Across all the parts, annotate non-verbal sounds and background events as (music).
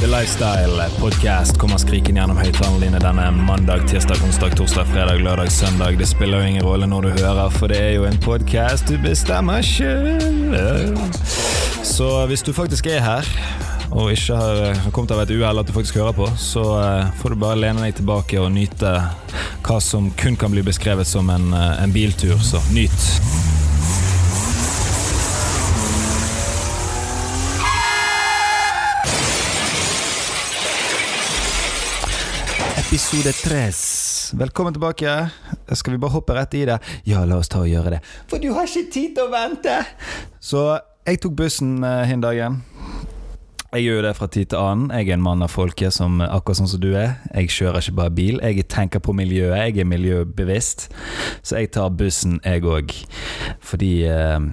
The Lifestyle Podcast kommer skrikende gjennom høyttalerne dine denne mandag, tirsdag, onsdag, torsdag, fredag, lørdag, søndag. Det spiller jo ingen rolle når du hører, for det er jo en podkast du bestemmer sjøl. Så hvis du faktisk er her, og ikke har kommet av et uhell at du faktisk hører på, så eh, får du bare lene deg tilbake og nyte hva som kun kan bli beskrevet som en, eh, en biltur. Så nyt. Episode tres. Velkommen tilbake. Skal vi bare hoppe rett i det? Ja, la oss ta og gjøre det. For du har ikke tid til å vente! Så jeg tok bussen eh, hin dagen. Jeg gjør jo det fra tid til annen. Jeg er en mann av folket, som akkurat sånn som du er. Jeg kjører ikke bare bil. Jeg tenker på miljøet. Jeg er miljøbevisst. Så jeg tar bussen, jeg òg. Fordi eh,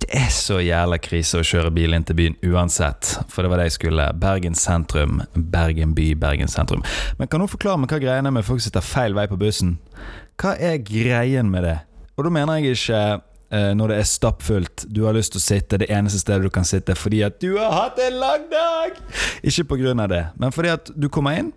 det er så jævla krise å kjøre bil inn til byen uansett. For det var det jeg skulle. Bergen sentrum. Bergen by, Bergen sentrum. Men kan du forklare meg hva greiene er med folk som sitter feil vei på bussen? Hva er greien med det? Og da mener jeg ikke når det er stappfullt, du har lyst til å sitte det eneste stedet du kan sitte fordi at du har hatt en lang dag! Ikke av det, men fordi at du kommer inn,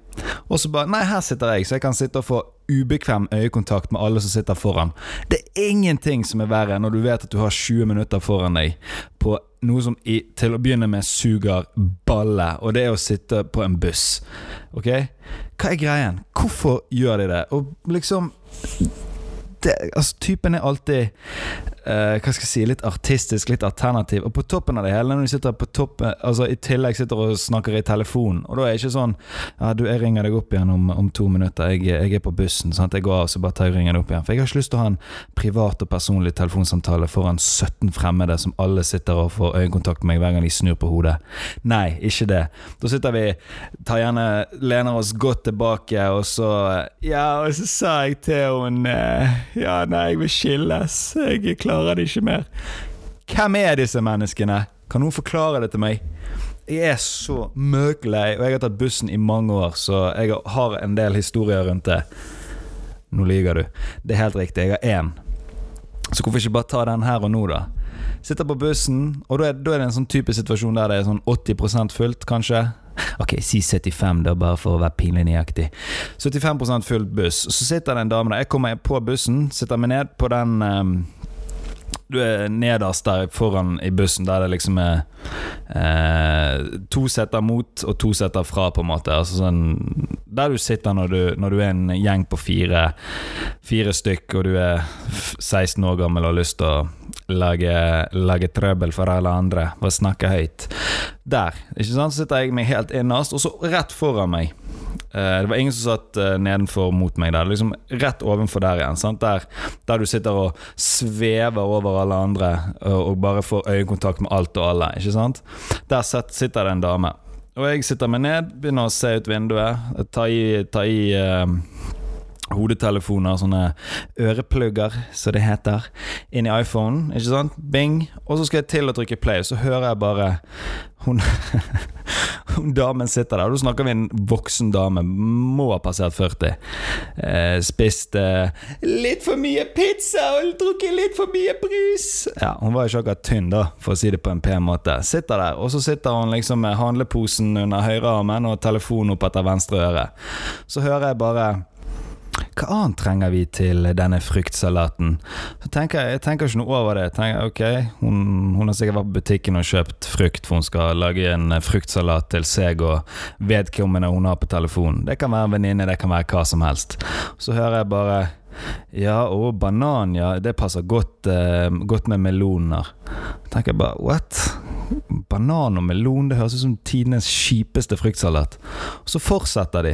og så bare Nei, her sitter jeg, så jeg kan sitte og få ubekvem øyekontakt med alle som sitter foran. Det er ingenting som er verre når du vet at du har 20 minutter foran deg på noe som i, til å begynne med suger balle, og det er å sitte på en buss. Ok? Hva er greien? Hvorfor gjør de det? Og liksom det, altså, typen er alltid eh, Hva skal jeg si litt artistisk, litt alternativ. Og på toppen av det hele, når du sitter på toppen Altså i tillegg sitter og snakker i telefon, og da er det ikke sånn Ja, du, jeg ringer deg opp igjen om, om to minutter. Jeg, jeg, er på bussen. Sant? Jeg går av, så bare tar jeg ringer deg opp igjen. For jeg har ikke lyst til å ha en privat og personlig telefonsamtale foran 17 fremmede som alle sitter og får øyekontakt med meg hver gang de snur på hodet. Nei, ikke det. Da sitter vi, tar gjerne lener oss godt tilbake, og så Ja, og så sa jeg til henne Ja, nei, jeg vil skilles. Jeg klarer det ikke mer. Hvem er disse menneskene? Kan noen forklare det til meg? Jeg er så møglei, og jeg har tatt bussen i mange år, så jeg har en del historier rundt det. Nå lyver du. Det er helt riktig, jeg har én. Så hvorfor ikke bare ta den her og nå, da? Sitter på bussen, og da er, da er det en sånn type situasjon der det er sånn 80% fullt, kanskje. Ok, si 75, da, bare for å være pinlig nøyaktig. 75% fullt buss. Så sitter det en dame der. Jeg kommer på bussen, sitter meg ned på den um, du er nederst der foran i bussen, der det liksom er eh, to setter mot og to setter fra, på en måte. Altså sånn, der du sitter når du, når du er en gjeng på fire, fire stykk, og du er 16 år gammel og har lyst til å lage, lage trøbbel for alle andre, og snakke høyt. Der ikke sant, så sitter jeg meg helt innerst, og så rett foran meg Eh, det var ingen som satt uh, nedenfor mot meg der. Liksom rett ovenfor der igjen. Der, der, du sitter og svever over alle andre og, bare får øyekontakt med alt og alle. Sant? Der sitter det en dame. Og jeg sitter meg ned, begynner å se ut vinduet, ta i, ta i uh, hodetelefoner, sånne øreplugger, som det heter, inn i iPhonen. Ikke sant? Bing. Og så skal jeg til å trykke play, så hører jeg bare hun, (laughs) hun damen sitter der. Og da snakker vi en voksen dame, må ha passert 40. Eh, spist eh, litt for mye pizza og drukket litt for mye brus. Ja, Hun var ikke akkurat tynn, da, for å si det på en pen måte. Sitter der, og så sitter hun liksom med handleposen under høyrearmen og telefonen opp etter venstre øre. Så hører jeg bare hva annet trenger vi til denne fruktsalaten? Så tenker jeg, jeg tenker ikke noe over det. Tenker, ok, hun, hun, har sikkert vært på butikken og kjøpt frukt, for hun skal lage en fruktsalat til seg og vedkommende hun har på telefonen. Det kan være en venninne, det kan være hva som helst. Så hører jeg bare ja, og banan, ja, det passer godt, eh, godt med meloner. Så tenker jeg bare what? Banan og melon, det høres ut som tidenes kjipeste fruktsalat. Og så fortsetter de.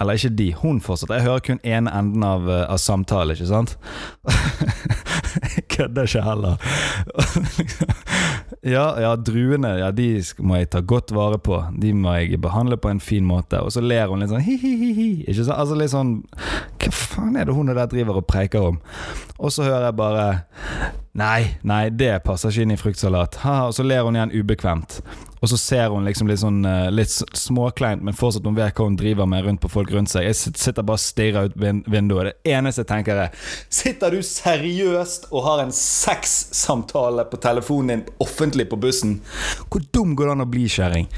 Eller ikke de, hun fortsetter. Jeg hører kun ene enden av, eh, av samtalen, ikke sant? (laughs) jeg kødder ikke heller. (laughs) ja, ja, druene ja, de må jeg ta godt vare på. De må jeg behandle på en fin måte. Og så ler hun litt sånn hi-hi-hi. Ikke sant? Altså litt sånn Hva faen er det hun der driver og preiker om? Og så hører jeg bare Nei, nei, det passer ikke inn i fruktsalat. Ha, og så ler hun igjen ubekvemt. Og så ser hun liksom litt sånn eh, Litt småkleint, men fortsatt hun vet hva hun driver med rundt på folk rundt seg. Jeg sitter bare og stirrer ut vinduet. Det eneste jeg tenker er Sitter du seriøst og har en sexsamtale på telefonen din offentlig på bussen? Hvor dum går det an å bli, kjerring?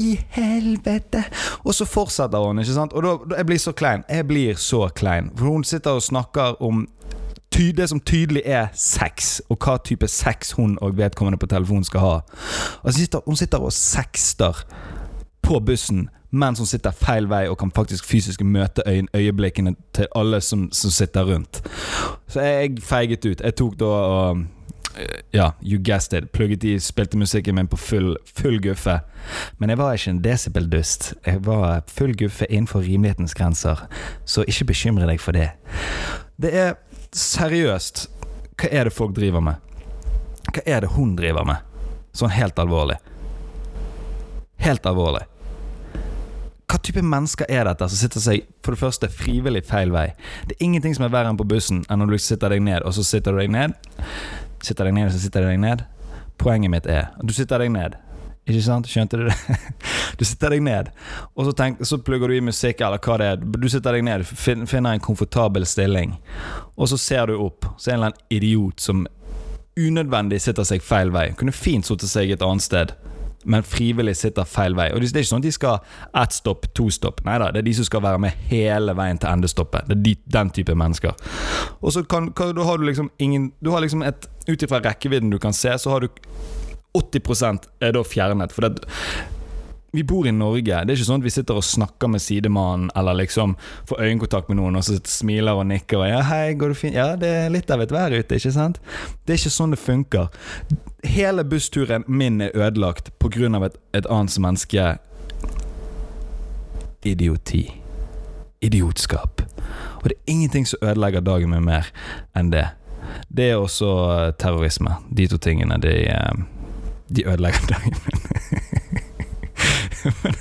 I helvete! Og så fortsetter hun, ikke sant? Og da, da jeg blir så klein. Jeg blir så klein. For hun sitter og snakker om det som tydelig er sex, og hva type sex hun og vedkommende på telefonen skal ha. Og så sitter, hun sitter og sexter på bussen mens hun sitter feil vei og kan faktisk fysisk møte øyeblikkene til alle som, som sitter rundt. Så jeg feiget ut. Jeg tok da og eh, ja, you guessed it. Plugget i, spilte musikken min på full, full guffe. Men jeg var ikke en desibel-dust. Jeg var full guffe innenfor rimelighetens grenser. Så ikke bekymre deg for det. Det er seriøst Hva er det folk driver med? Hva er det hun driver med? Sånn helt alvorlig. Helt alvorlig. Hva type mennesker er dette som sitter seg for det første frivillig feil vei? Det er ingenting som er verre enn på bussen enn når du sitter deg ned, og så sitter du deg ned. Sitter deg ned, så sitter du deg ned. Poenget mitt er at du sitter deg ned. Ikke sant? Skjønte du det? (laughs) Du sitter deg ned, og så, tenk, så plugger du i musikk eller hva det er. Du sitter deg ned, fin, finner en komfortabel stilling, og så ser du opp. Så er det en eller annen idiot som unødvendig sitter seg feil vei. Kunne fint sittet seg et annet sted, men frivillig sitter feil vei. Og Det er ikke sånn at de skal ett stopp, to stopp. Nei da, det er de som skal være med hele veien til endestoppet. Det er de, den type mennesker. Og så kan, kan, da har du liksom ingen Du har liksom et Ut ifra rekkevidden du kan se, så har du 80% er da fjernet. For det, vi bor i Norge. Det er ikke sånn at vi sitter og snakker med sidemannen eller liksom får øyekontakt med noen og så smiler og nikker og ja, hei, går det fint? Ja, det er litt av et vær ute, ikke sant? Det er ikke sånn det funker. Hele bussturen min er ødelagt av et, et annet menneske Idioti. Idiotskap. Og det er ingenting som ødelegger dagen min mer enn det. Det er også eh, terrorisme. De to tingene, de, eh, de ødelegger dagen min. (laughs) men,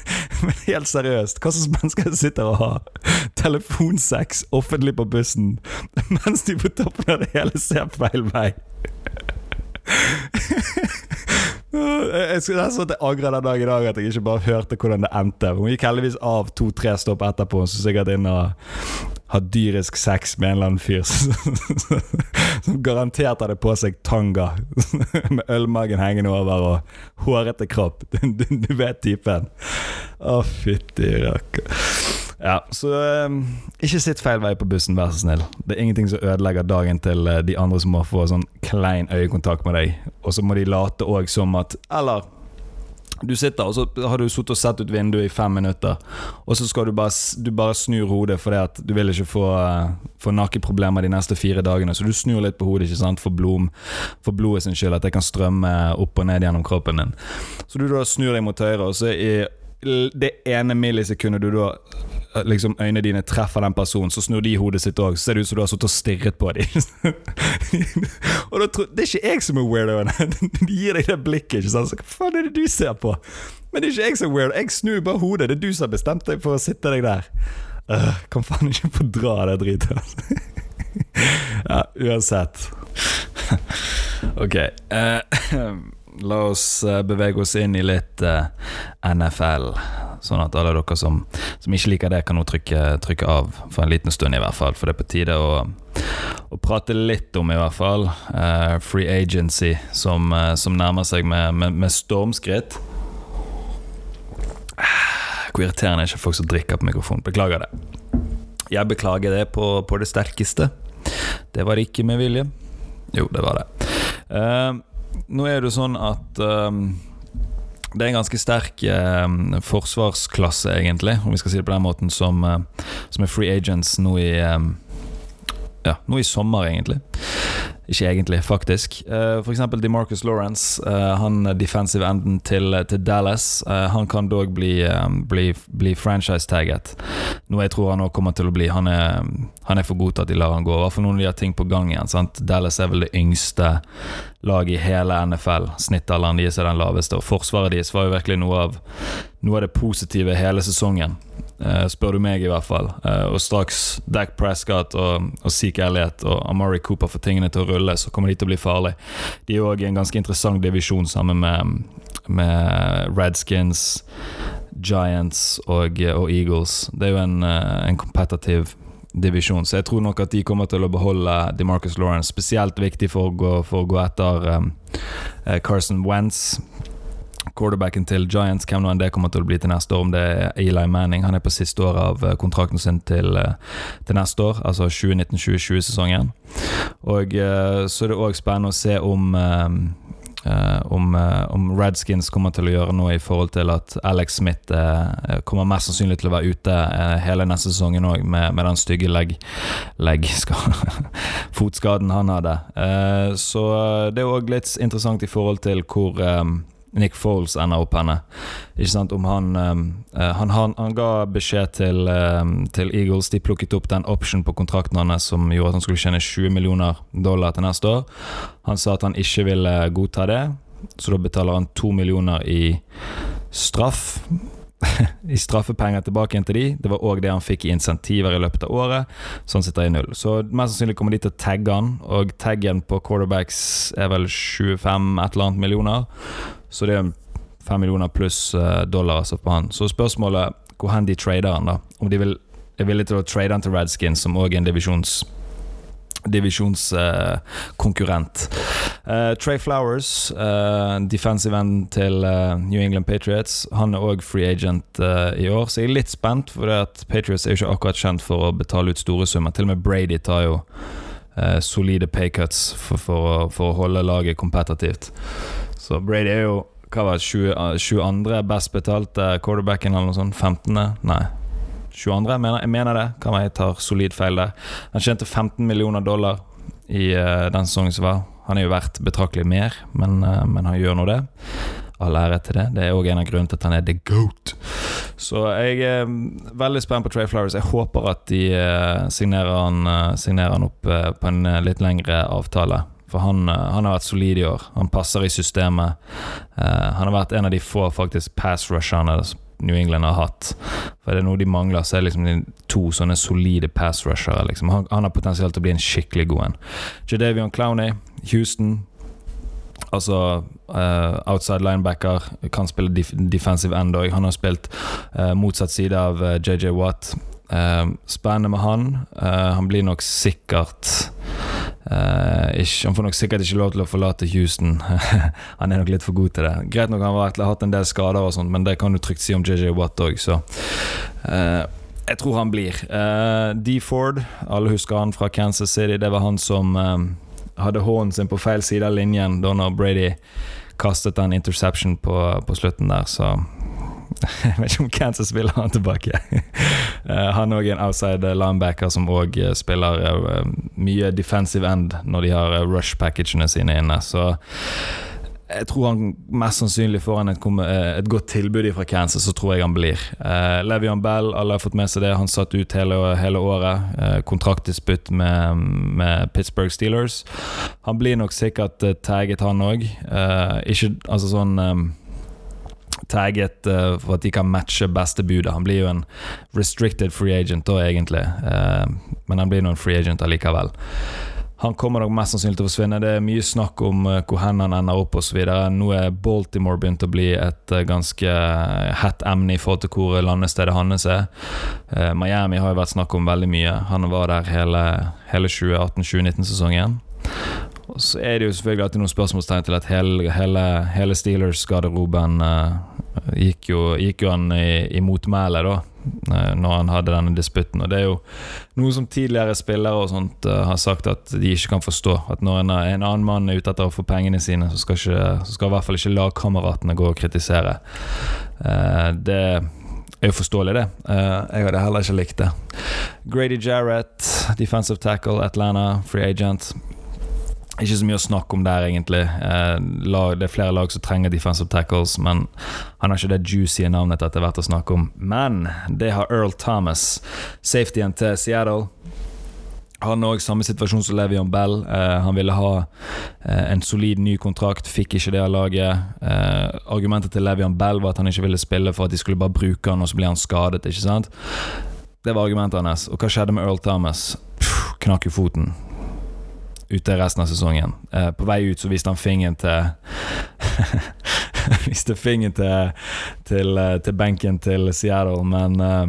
men helt seriøst, hva slags mennesker sitter og har telefonsex offentlig på bussen mens de på toppen av det hele ser feil vei? Jeg skulle nesten at jeg angrer den dag i dag at jeg ikke bare hørte hvordan det endte. Hun gikk heldigvis av to-tre stopp etterpå, så sikkert inn og har dyrisk sex med en eller annen fyr (laughs) som, garantert hadde på seg tanga (laughs) med ølmagen hengende over og hårete kropp. Du, du, du vet typen. Å, fytti rakker. Ja, så um, ikke sitt feil vei på bussen, vær så snill. Det er ingenting som ødelegger dagen til uh, de andre som må få sånn klein øyekontakt med deg. Og så må de late òg som at Eller du sitter, og så har du sittet og sett ut vinduet i fem minutter, og så skal du bare, du bare snur hodet fordi at du vil ikke få, uh, få nakeproblemer de neste fire dagene. Så du snur litt på hodet ikke sant? For, blom, for blodet sin skyld, at det kan strømme opp og ned gjennom kroppen din. Så du da snur deg mot høyre, og så i det ene millisekundet du da eh, liksom øynene dine treffer den personen, så snur de hodet sitt òg. Så ser det ut som du har sittet og stirret på dem. (laughs) og da tror, det er ikke jeg som er weirdoen. (laughs) De gir deg det blikket. ikke sant? Så hva faen er det du ser på? Men det er ikke jeg som er weirdo. Jeg snur bare hodet. Det er du som har bestemt deg for å sitte deg der. Uh, kan faen ikke få dra det dritet. (laughs) ja, uansett. ok. eh, la oss eh, bevege oss inn i litt uh, NFL. Sånn at alle dere som, som ikke liker det, kan nå trykke, trykke av for en liten stund, i hvert fall. For det er på tide å, å prate litt om, i hvert fall, uh, free agency, som, uh, som nærmer seg med, med, med stormskritt. Hvor irriterende er ikke folk som drikker på mikrofon. Beklager det. Jeg beklager det på, på det sterkeste. Det var ikke med vilje. Jo, det var det. Eh, nå er det jo sånn at um, det er en ganske sterk eh, forsvarsklasse, egentlig, om vi skal si det på den måten, som, eh, som er free agents nå i eh, Ja, nå i sommer, egentlig. Ikke egentlig, faktisk. Uh, for eksempel DeMarcus Lawrence, uh, han defensive enden til, til Dallas. Uh, han kan dog bli, um, bli, bli franchise-tagget. Noe jeg tror han òg kommer til å bli. Han er, han er for god til at de lar han gå. I hvert fall noen av de har ting på gang igjen. Sant? Dallas er vel det yngste laget i hele NFL. Snittalderen deres er den laveste. Og forsvaret deres var jo virkelig noe av, noe av det positive hele sesongen. Uh, spør du meg, i hvert fall. Uh, og straks Dak Prescott og, og Zeke Elliot og Amari Cooper får tingene til å rulle, så kommer de til å bli farlige. De er òg en ganske interessant divisjon sammen med, med Redskins, Giants og, og Eagles. Det er jo en, eh, en kompetativ divisjon, så jeg tror nok at de kommer til å beholde DeMarcus Lawrence. Spesielt viktig for å gå, for å gå etter um, Carson Wentz quarterbacken til Giants, hvem nå enn det kommer til å bli til neste år, om det er Eli Manning. Han er på siste år av eh, kontrakten sin til, eh, til neste år, altså 2019-2020-sesongen. Og eh, så er det òg spennende å se om Uh, om, uh, om, Redskins kommer til å gjøre noe i forhold til at Alex Smith uh, kommer mest sannsynlig til å være ute hele neste sesongen òg, med, med, den stygge legg, legg (laughs) fotskaden han hadde. så det er òg litt interessant i forhold til hvor Nick Foles ender opp henne. Ikke sant, om han, um, han, han, han ga beskjed til, um, til, Eagles. De plukket opp den option på kontrakten hans som gjorde at han skulle tjene 20 millioner dollar til neste år. Han sa at han ikke ville godta det, så da betaler han to millioner i straff. (laughs) I straffepenger tilbake igjen til de. Det var òg det han fikk i insentiver i løpet av året. Så han sitter i null. Så mest sannsynlig kommer de til å tagge han, og taggen på quarterbacks er vel 25 et eller annet millioner. Så det er fem millioner pluss eh, dollar altså på han. Så spørsmålet hvor hen de trader han, da. Om de vil, er villige til å trade han til Redskins, som òg er en divisjons divisjonskonkurrent. Uh, uh, Trey Flowers, uh, defensive end til New England Patriots, han er òg free agent i år, så jeg er litt spent, for det at Patriots er jo ikke akkurat kjent for å betale ut store summer. Til og med Brady tar jo solide paycuts for, for, for, å holde laget kompetitivt. Så Brady er jo hva var det, 22. best betalte quarterbacken eller noe sånt? 15.? Nei. 22. Jeg mener, jeg mener det. Kan være jeg tar solid feil der. Han tjente 15 millioner dollar i uh, den sesongen som var. Han er jo verdt betraktelig mer, men, uh, men han gjør nå det. All ære til det. Det er òg en av grunnene til at han er the goat. Så jeg er veldig spent på Trey Flowers. Jeg håper at de signerer, han, signerer, han, opp på en litt lengre avtale. For han, eh, han, har vært solid i år. Han passer i systemet. Uh, han har vært en av de få faktisk pass rusherne New England har hatt. For er det noe de mangler, så er det liksom to sånne solide pass rushere. Liksom. Han, han, har potensial til å bli en skikkelig god en. Jadavion Clowney, Houston. Altså uh, outside linebacker, kan spille def defensive end òg. Han har spilt uh, motsatt side av JJ Watt. Spennende med han. han blir nok sikkert Uh, ikke, han får nok sikkert ikke lov til å forlate Houston. (laughs) han er nok litt for god til det. Greit nok han har hatt en del skader, og sånt men det kan du trygt si om JJ Watt òg, så Jeg tror han blir. Uh, D. Ford, alle husker han fra Kansas City. Det var han som hadde hånden sin på feil side av linjen da når Brady kastet den interception på, på slutten der, så jeg vet ikke om Kansas vil ha han tilbake. Eh, han er òg en outside linebacker som òg eh, spiller eh, mye defensive end når de har rush-packagene sine inne. Så jeg tror han mest sannsynlig får han et, et, godt tilbud fra Kansas, så tror jeg han blir. Uh, Levian Bell, alle har fått med seg det. Han satt ut hele, hele året. Uh, kontraktdisputt med, med, Pittsburgh Steelers. Han blir nok sikkert uh, tagget, han òg. Uh, ikke altså sånn tagget uh, for at de kan matche beste budet. Han blir jo en restricted free agent da, egentlig, uh, men han blir nå en free agent allikevel. Han kommer nok mest sannsynlig til å forsvinne. Det er mye snakk om uh, hvor hen han ender opp osv. Nå er Baltimore begynt å bli et ganske hett emne i forhold til hvor landestedet hans er. Miami har jo vært snakk om veldig mye. Han var der hele, hele 2018-2019-sesongen. Og så er det jo selvfølgelig alltid noen spørsmålstegn til at hele, hele, hele Steelers-garderoben uh, gikk, gikk, jo han i, i motmæle, da, uh, når han hadde denne disputten. Og det er jo noe som tidligere spillere og sånt uh, har sagt at de ikke kan forstå. At når en, en annen mann er ute etter å få pengene sine, så skal, ikke, så skal i hvert fall ikke lagkameratene gå og kritisere. det er jo forståelig, det. jeg hadde heller ikke likt det. Grady Jarrett, defensive tackle, Atlanta, free agent. Ikke så mye å snakke om der, egentlig. Eh, det er flere lag som trenger defensive tackles, men han har ikke det juicy navnet etter er verdt å snakke om. Men det har Earl Thomas, safetyen til Seattle. Han òg samme situasjon som Levion Bell. Eh, han ville ha eh, en solid ny kontrakt, fikk ikke det av laget. Eh, argumentet til Levion Bell var at han ikke ville spille for at de skulle bare bruke han, og så ble han skadet. ikke sant? Det var argumentet hans. Og hva skjedde med Earl Thomas? Puh, knakk jo foten ute resten av sesongen. Eh, på vei ut så viste han fingeren til (laughs) viste fingeren til, til, eh, til, benken til Seattle, men uh,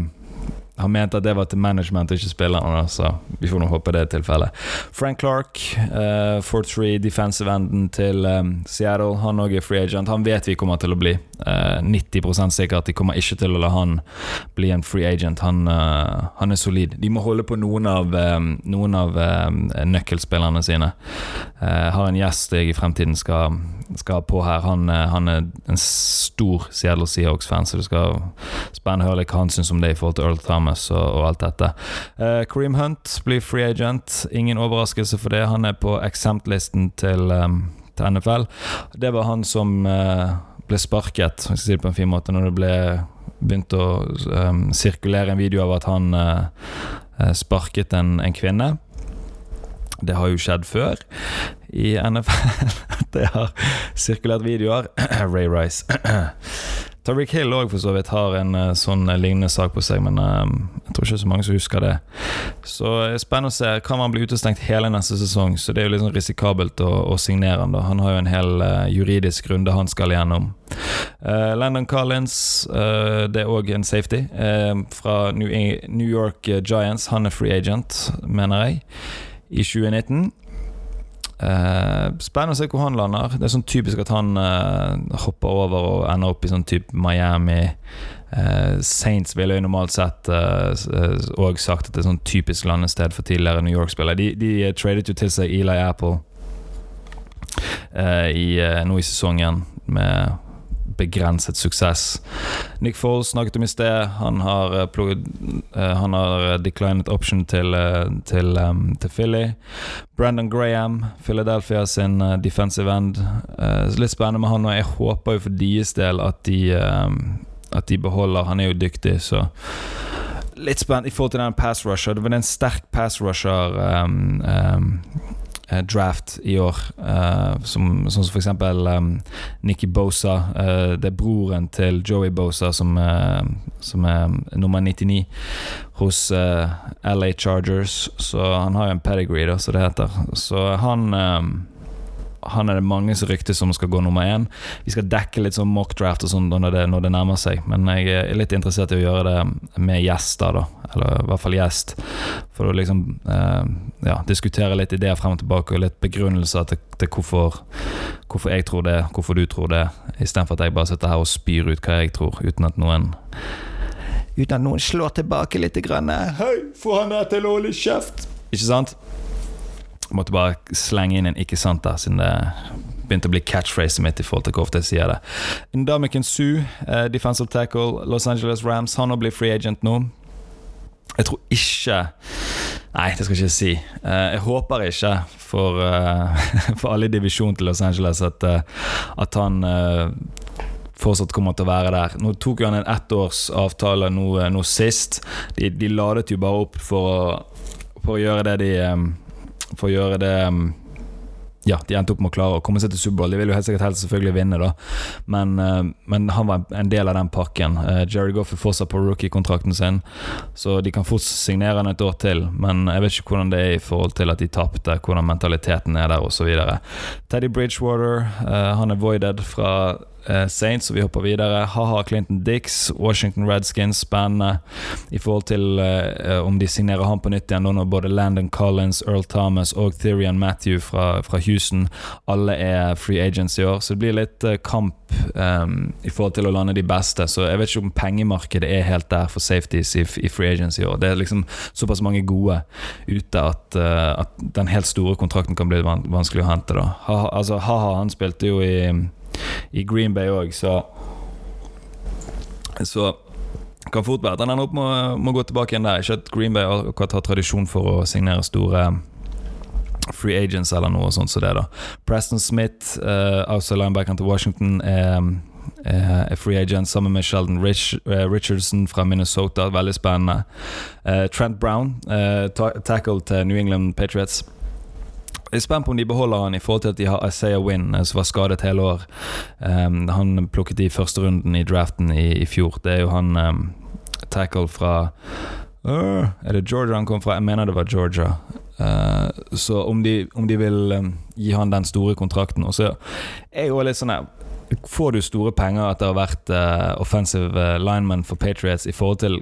han mente at det var til management ikke spillerne, så vi får nå håpe det er tilfellet. Frank Clark, uh, 4-3 defensive enden til um, Seattle, han òg er free agent. Han vet vi kommer til å bli. Uh, 90% sikkert. De kommer ikke til å la han bli en free agent. Han, uh, han er solid. De må holde på noen av, um, noen av um, nøkkelspillerne sine. Uh, har en gjest jeg i fremtiden skal, skal på her. Han, han, er en stor Seattle Seahawks-fan, så det skal spennende høre hva han syns om det i forhold til Earl Thomas og, og alt dette. Kareem Hunt blir free agent. Ingen overraskelse for det. Han er på exempt-listen til, um, til, NFL. Det var han som ble sparket, jeg skal si det på en fin måte, når det ble begynt å um, sirkulere en video av at han uh, sparket en, en kvinne. Det har jo skjedd før i NFL. det har sirkulert videoer. (clears throat) Ray Rice. (clears throat) Tariq Hill òg for så vidt har en uh, sånn uh, lignende sak på seg, men uh, jeg tror ikke så mange som husker det. Så det er spennende å se. Kan man bli utestengt hele neste sesong, så det er jo sånn risikabelt å, å signere han. da Han har jo en hel juridisk runde han skal igjennom. Landon Collins, det er òg en safety fra New, New York Giants. Han er free agent, mener jeg, i 2019. Uh, spennende å se hvor han lander. Det er sånn typisk at han uh, hopper over og ender opp i sånn type Miami. Uh, Saints ville jo normalt sett òg sagt at det er sånn typisk landested for tidligere New York-spillere. De, de tradet jo til seg Eli Apple i, nå i sesongen med begrenset suksess. Nick Foles snakket om i sted. Han har, uh, plugget, uh, han har Declined declinet option til, til, um, til, Philly. Brandon Graham, Philadelphia sin defensive end. litt spennende med han, og jeg håper jo for deres del at de, at de beholder Han er jo dyktig, så Litt spent i forhold til den pass rusher. Det var en sterk pass rusher um, um, Eh, draft i år. Uh, som, sånn som for eksempel um, Nikki Bosa. Det er broren til Joey Bosa som, som er nummer 99 hos LA Chargers. Så han har jo en pedigree, da, som det heter. Så han han er det mange som ryktes som skal gå nummer én. Vi skal dekke litt sånn mockdraft og sånn når, når, det nærmer seg, men jeg er litt interessert i å gjøre det med gjester, da. Eller i hvert fall gjest. For å liksom eh, ja, diskutere litt ideer frem og tilbake, og litt begrunnelser til, til hvorfor, hvorfor, jeg tror det, hvorfor du tror det, istedenfor at jeg bare sitter her og spyr ut hva jeg tror, uten at noen Uten at noen slår tilbake litt. Grann. Hei, få han der til å holde kjeft! Ikke sant? Måtte bare slenge inn en 'ikke sant' der, siden det begynte å bli catchphrase mitt i forhold til hvor ofte jeg sier det. Ndamiken Su, uh, defensive tackle, Los Angeles Rams, han har blitt free agent nå. Jeg tror ikke Nei, det skal jeg ikke si. Uh, jeg håper ikke for, uh, (laughs) for alle i divisjonen til Los Angeles at, at han fortsatt kommer til å være der. Nå tok han en ettårsavtale nå, nå sist. De, de, ladet jo bare opp for å, for å gjøre det de for å gjøre det um, ja, de endte opp med å klare å komme seg til Superbowl. De vil jo helt sikkert helst selvfølgelig vinne, da. Men, uh, men, han var en del av den pakken. Uh, Jerry Goff er fortsatt på rookie-kontrakten sin, så de kan fort signere han et år til. Men jeg vet ikke hvordan det er i forhold til at de tapte, hvordan mentaliteten er der osv. Teddy Bridgewater, uh, han er voided fra Saints, og vi hopper videre. Ha-ha Clinton Dix, Washington Redskins, spennende i forhold til uh, om de signerer han på nytt igjen, når både Landon Collins, Earl Thomas og Therian Matthew fra, fra, Houston alle er free agents i år. Så det blir litt uh, kamp um, i forhold til å lande de beste. Så jeg vet ikke om pengemarkedet er helt der for safeties i, i free agents i år. Det er liksom såpass mange gode ute at, at den helt store kontrakten kan bli vanskelig å hente. da. Ha-ha altså, ha -ha, han spilte jo i i Green Bay òg, så Så kan fort være at han ender opp med gå tilbake igjen der. Ikke at Green Bay akkurat har tradisjon for å signere store free agents eller noe sånt som så det. da Preston Smith, uh, altså linebackeren til Washington, er, er free agent sammen med Sheldon Rich, uh, Richardson fra Minnesota. Veldig spennende. Uh, Trent Brown, tackle til New England Patriots. Jeg er spent på om de beholder han i forhold til at de har Isaiah Wynn, eh, som var skadet hele år. Um, han plukket i første runden i draften i, i fjor. Det er jo han um, tackle fra uh, Er det Georgia han kom fra? Jeg mener det var Georgia. Uh, så om de, om de vil um, gi han den store kontrakten Og så er jo litt sånn her får du store penger etter å ha vært uh, offensive lineman for Patriots i forhold til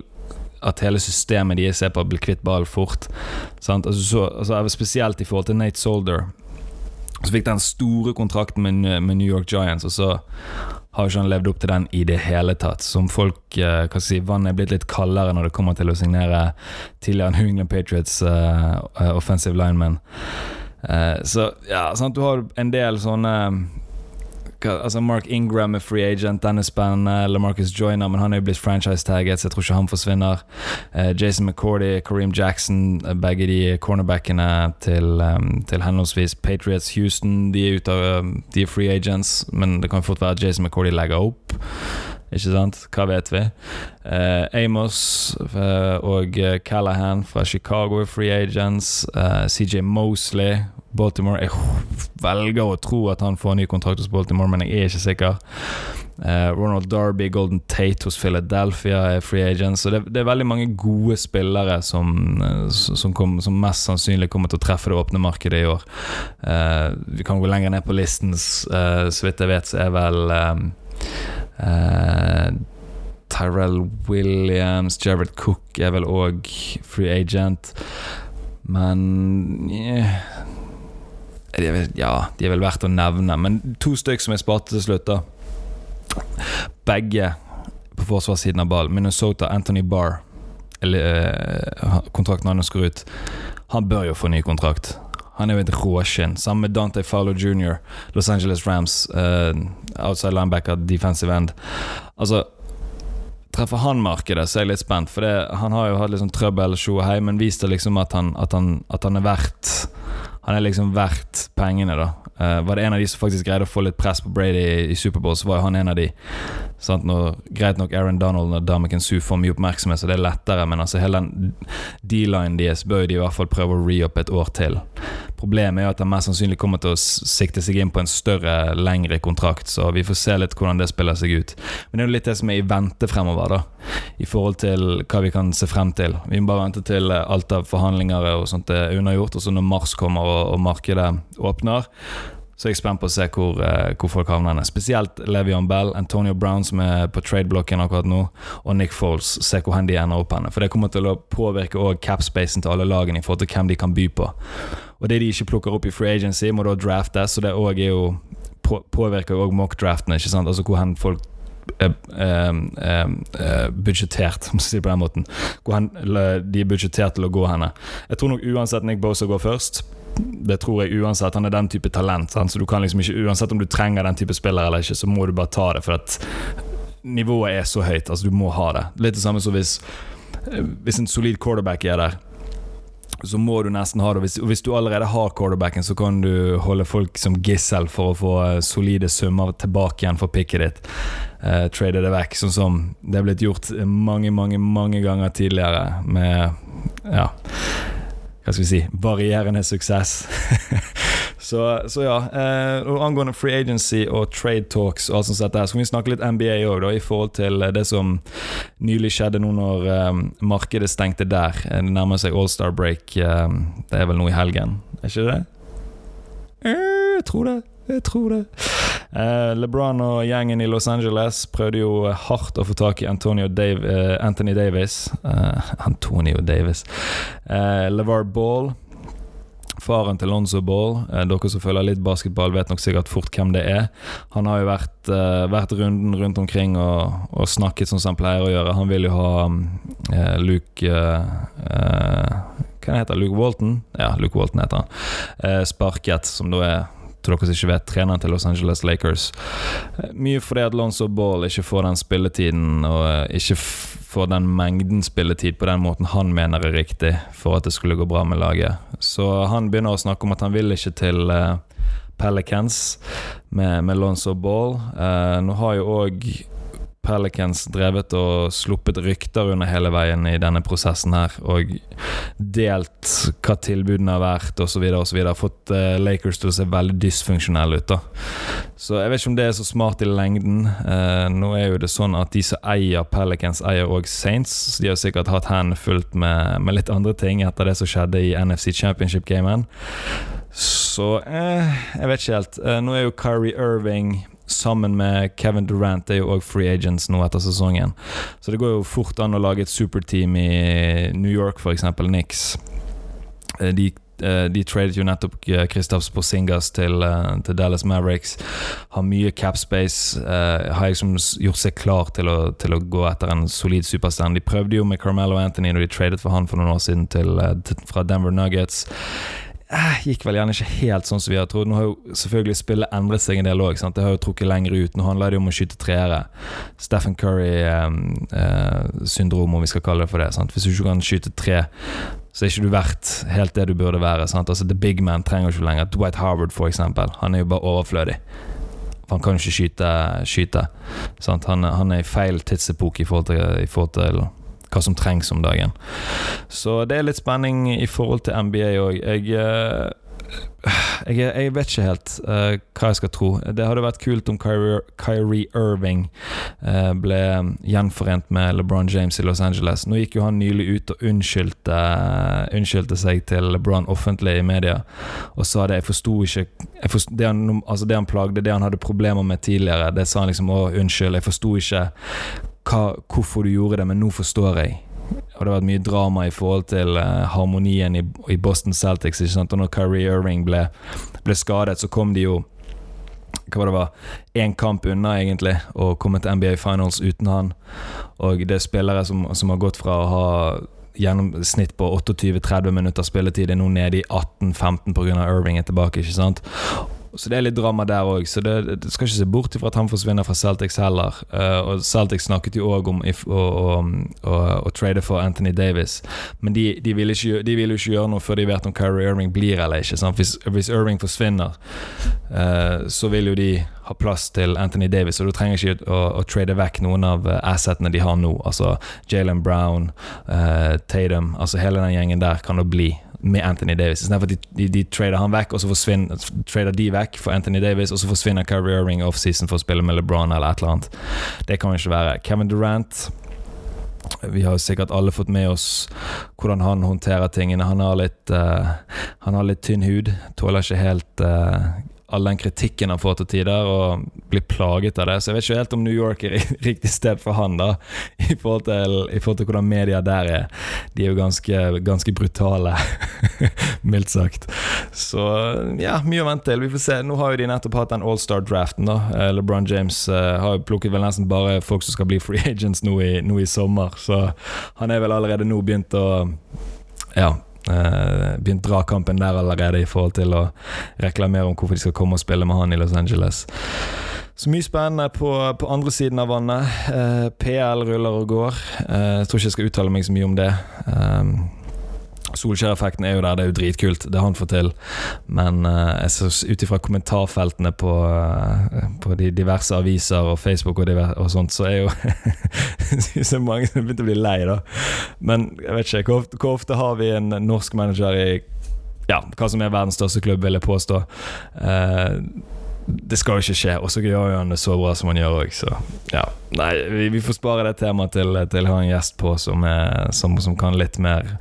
at hele systemet de ser på blir kvitt ballen fort. Altså, så, altså, spesielt i forhold til Nate Solder. Så fikk den store kontrakten med, med New York Giants, og så har ikke han levd opp til den i det hele tatt. Som folk eh, kan si, Vannet er blitt litt kaldere når det kommer til å signere tidligere New England Patriots eh, offensive linemen. Eh, så ja, sant, du har en del sånne altså Mark Ingram er free agent, den er spennende. LaMarcus Joyner, men han er jo blitt franchise-tagget, så jeg tror ikke han forsvinner. Uh, Jason McCordy, Kareem Jackson, eh, begge de cornerbackene til, um, til henholdsvis Patriots Houston. De er, av, um, de er free agents, men det kan fort være at Jason McCordy legger opp. Ikke sant? Hva vet vi? Uh, Amos uh, og Callahan fra Chicago er free agents. CJ Mosley Baltimore Jeg velger å tro at han får ny kontrakt hos Baltimore, men jeg er ikke sikker. Uh, Ronald Darby, Golden Tate hos Philadelphia er free agents. Det, det er veldig mange gode spillere som, uh, som, kom, som, mest sannsynlig kommer til å treffe det åpne markedet i år. Uh, vi kan gå lenger ned på listen, så vidt jeg vet, så er vel um, Tyrell Williams, Jared Cook er vel òg free agent. Men yeah de er, ja, de er vel verdt å nevne, men to stykker som jeg sparte til slutt, da. Begge på forsvarssiden av ballen. Minnesota, Anthony Barr. Eller, eh, kontrakten hans går ut. Han bør jo få ny kontrakt. Han er jo et råskinn. Sammen med Dante Fowler jr., Los Angeles Rams, uh, outside linebacker, defensive end. Altså Treffer han markedet, så er jeg litt spent, for det, han har jo hatt sånn trøbbel, Shohei, men vist det liksom at han, at han, at han er verdt han er liksom verdt pengene, da. Uh, var det en av de som faktisk greide å få litt press på Brady i Superbowl, så var jo han en av de. Sant? Når, greit nok Aaron Donald og Damaken Sue får mye oppmerksomhet, så det er lettere, men altså hele den D-linen deres bør de i hvert fall prøve å re-up et år til. Problemet er at han mest sannsynlig kommer til å sikte seg inn på en større, lengre kontrakt, så vi får se litt hvordan det spiller seg ut. Men det er jo litt det som er i vente fremover, da. I forhold til hva vi kan se frem til. Vi må bare vente til alt av forhandlinger og sånt er unnagjort, og så når mars kommer og, og markedet åpner så jeg er spent på å se hvor, uh, hvor folk havner. Spesielt Levion Bell, Antonio Brown som er på trade-blokken akkurat nå, og Nick Foles. Se hvor hen de ender opp henne. For det kommer til å påvirke også cap-spacen til alle lagene i forhold til hvem de kan by på. Og det de ikke plukker opp i free agency, må da draftes, så det òg er jo påvirker òg mock-draftene, ikke sant. Altså hvor hen folk er, er, budsjettert, (laughs) må jeg si det på den måten. Hvor hen de er budsjettert til å gå henne. Jeg tror nok uansett Nick Bosa går først det tror jeg uansett. Han er den type talent. Sant? Så du kan liksom ikke, Uansett om du trenger den type spiller eller ikke, så må du bare ta det. For at nivået er så høyt. Altså Du må ha det. Litt det samme som hvis, hvis en solid quarterback er der. Så må du nesten ha det. Hvis, hvis du allerede har quarterbacken, så kan du holde folk som gissel for å få solide summer tilbake igjen for picket ditt. Uh, trade det vekk, sånn som det er blitt gjort mange, mange, mange ganger tidligere med Ja hva skal vi si varierende suksess. (laughs) så, så, ja. Eh, og angående free agency og trade talks og alt sånt sett der, så kan vi snakke litt NBA òg, i forhold til det som nylig skjedde nå når eh, markedet stengte der. Det nærmer seg All-Star break. Eh, det er vel nå i helgen, er ikke det? Eh, jeg tror det. Jeg tror det. Uh, LeBron og gjengen i Los Angeles prøvde jo hardt å få tak i Dave, uh, Anthony Davis. Uh, Antonio Davis. LeVar Ball. Faren til Lonzo Ball. dere som følger litt basketball, vet nok sikkert fort hvem det er. Han har jo vært, vært runden rundt omkring og, og, snakket som han pleier å gjøre. Han vil jo ha Luke Hva heter Luke Walton? Ja, Luke Walton heter han. sparket, som da er til dere som ikke vet, treneren til Los Angeles Lakers. Mye fordi at Lonzo Ball ikke får den spilletiden, og eh, ikke får den mengden spilletid på den måten han mener er riktig for at det skulle gå bra med laget. Så han begynner å snakke om at han vil ikke til uh, Pelicans med, med Lonzo Ball. Uh, nå har jo òg Pelicans drevet og sluppet rykter under hele veien i denne prosessen her, og delt hva tilbudene har vært, osv., osv. Fått uh, Lakers til å se veldig dysfunksjonelle ut, da. Så jeg vet ikke om det er så smart i lengden. Uh, nå er jo det sånn at de som eier Pelicans, eier òg Saints, så de har sikkert hatt hendene fullt med, med, litt andre ting etter det som skjedde i NFC Championship-gamen. Så eh, jeg vet ikke helt. Eh, nå er jo Kyrie Irving sammen med Kevin Durant, er jo òg free agents nå etter sesongen. Så det går jo fort an å lage et superteam i New York, f.eks. Nix. Eh, de Eh, de tradet jo nettopp Kristaps eh, Porsingas til, til, Dallas Mavericks. Har mye capspace. Uh, har liksom gjort seg klar til å, til å, gå etter en solid superstand. De prøvde jo med Carmelo Anthony når de tradet for han for noen år siden til, til, fra Denver Nuggets gikk vel gjerne ikke helt sånn som vi har trodd. Nå har jo selvfølgelig spillet endret seg en del òg. Det har jo trukket lenger ut. Nå handler det jo om å skyte treere. Stephen Curry-syndrom, eh, om vi skal kalle det for det. Sant? Hvis du ikke kan skyte tre, så er ikke du verdt helt det du burde være. Sant? Altså, The Big Man trenger ikke lenger. Dwight Harvard, for eksempel. Han er jo bare overflødig. Han kan jo ikke skyte. skyte han, han, er i feil tidsepoke i forhold til, i forhold til hva som trengs om dagen. Så det er litt spenning i forhold til NBA òg. Jeg eh, jeg, jeg, vet ikke helt uh, hva jeg skal tro. Det hadde vært kult om Kyrie, Irving uh, ble gjenforent med LeBron James i Los Angeles. Nå gikk jo han nylig ut og unnskyldte, uh, unnskyldte seg til LeBron offentlig i media og sa det. Jeg forsto ikke jeg forstod, det, han, altså det han plagde, det han hadde problemer med tidligere, det sa han liksom å unnskyld. Jeg forsto ikke hva, hvorfor du gjorde det, men nå forstår jeg. Og det har vært mye drama i forhold til uh, harmonien i, i, Boston Celtics. Ikke sant? Og når Kyrie Irving ble, ble skadet, så kom de jo hva var det var, én kamp unna egentlig å komme til NBA Finals uten han. Og det er spillere som, som har gått fra å ha gjennomsnitt på 28-30 minutter spilletid, er nå nede i 18-15 pga. Irving er tilbake. ikke sant? Så det er litt drama der òg. Så det, det, skal ikke se bort ifra at han forsvinner fra Celtics heller. Uh, og Celtics snakket jo òg om å, trade for Anthony Davis, men de, de, vil ikke, de, vil jo ikke gjøre noe før de vet om Kyrie Irving blir eller ikke. Hvis, hvis, Irving forsvinner, uh, så vil jo de ha plass til Anthony Davis, og du trenger ikke å, å trade vekk noen av eh, assetene de har nå. Altså Jalen Brown, uh, Tatum, altså hele den gjengen der kan jo bli med Anthony Davis. Istedenfor at de, de, de trader han vekk, og så trader de vekk for Anthony Davis, og så forsvinner Kyrie Irving offseason for å spille med LeBron eller et eller annet. Det kan jo ikke være. Kevin Durant vi har sikkert alle fått med oss hvordan han håndterer tingene. Han har litt, uh, han har litt tynn hud. Tåler ikke helt uh, all den kritikken han får til tider, og blir plaget av det. Så jeg vet ikke helt om New York er (laughs) riktig sted for han, da, i forhold til, i forhold til hvordan media der er. De er jo ganske, ganske brutale, (laughs) mildt sagt. Så ja, mye å vente til. Vi får se. Nå har jo de nettopp hatt den All-Star-draften, da. Eh, LeBron James uh, har jo plukket vel nesten bare folk som skal bli free (laughs) agents nå i, nå i sommer, så han er vel allerede nå begynt å ja, begynt dragkampen der allerede i forhold til å reklamere om hvorfor de skal komme og spille med han i Los Angeles. Så mye spennende på, på andre siden av vannet. Eh, PL ruller og går. Uh, jeg tror ikke jeg skal uttale meg så mye om det. Um, Solskjær-effekten er jo der, det er jo dritkult, det han får til. Men uh, ut ifra kommentarfeltene på, uh, på, de diverse aviser og Facebook og, diverse, og sånt, så er jo (laughs) er mange som begynte å bli lei, da. Men jeg vet ikke, hvor, hvor, ofte har vi en norsk manager i ja, hva som er verdens største klubb, vil jeg påstå. Uh, det skal jo ikke skje, og så gjør han det så bra som han gjør òg, så ja. Nei, vi, vi, får spare det temaet til, til å ha en gjest på som, er, som, som kan litt mer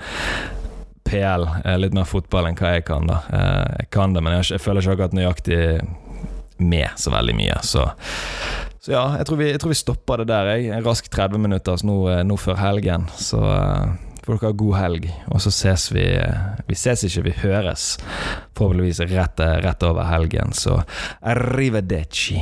PL, litt mer fotball enn hva jeg kan. da eh, Jeg kan det, men jeg føler ikke akkurat nøyaktig med så veldig mye. Så, så ja, jeg tror, vi, jeg tror, vi, stopper det der. Jeg. En rask 30 minutter nå, eh, nå før helgen. Så uh, får dere ha god helg, og så ses vi Vi ses ikke, vi høres. Forhåpentligvis rett, rett over helgen. Så arrivederci.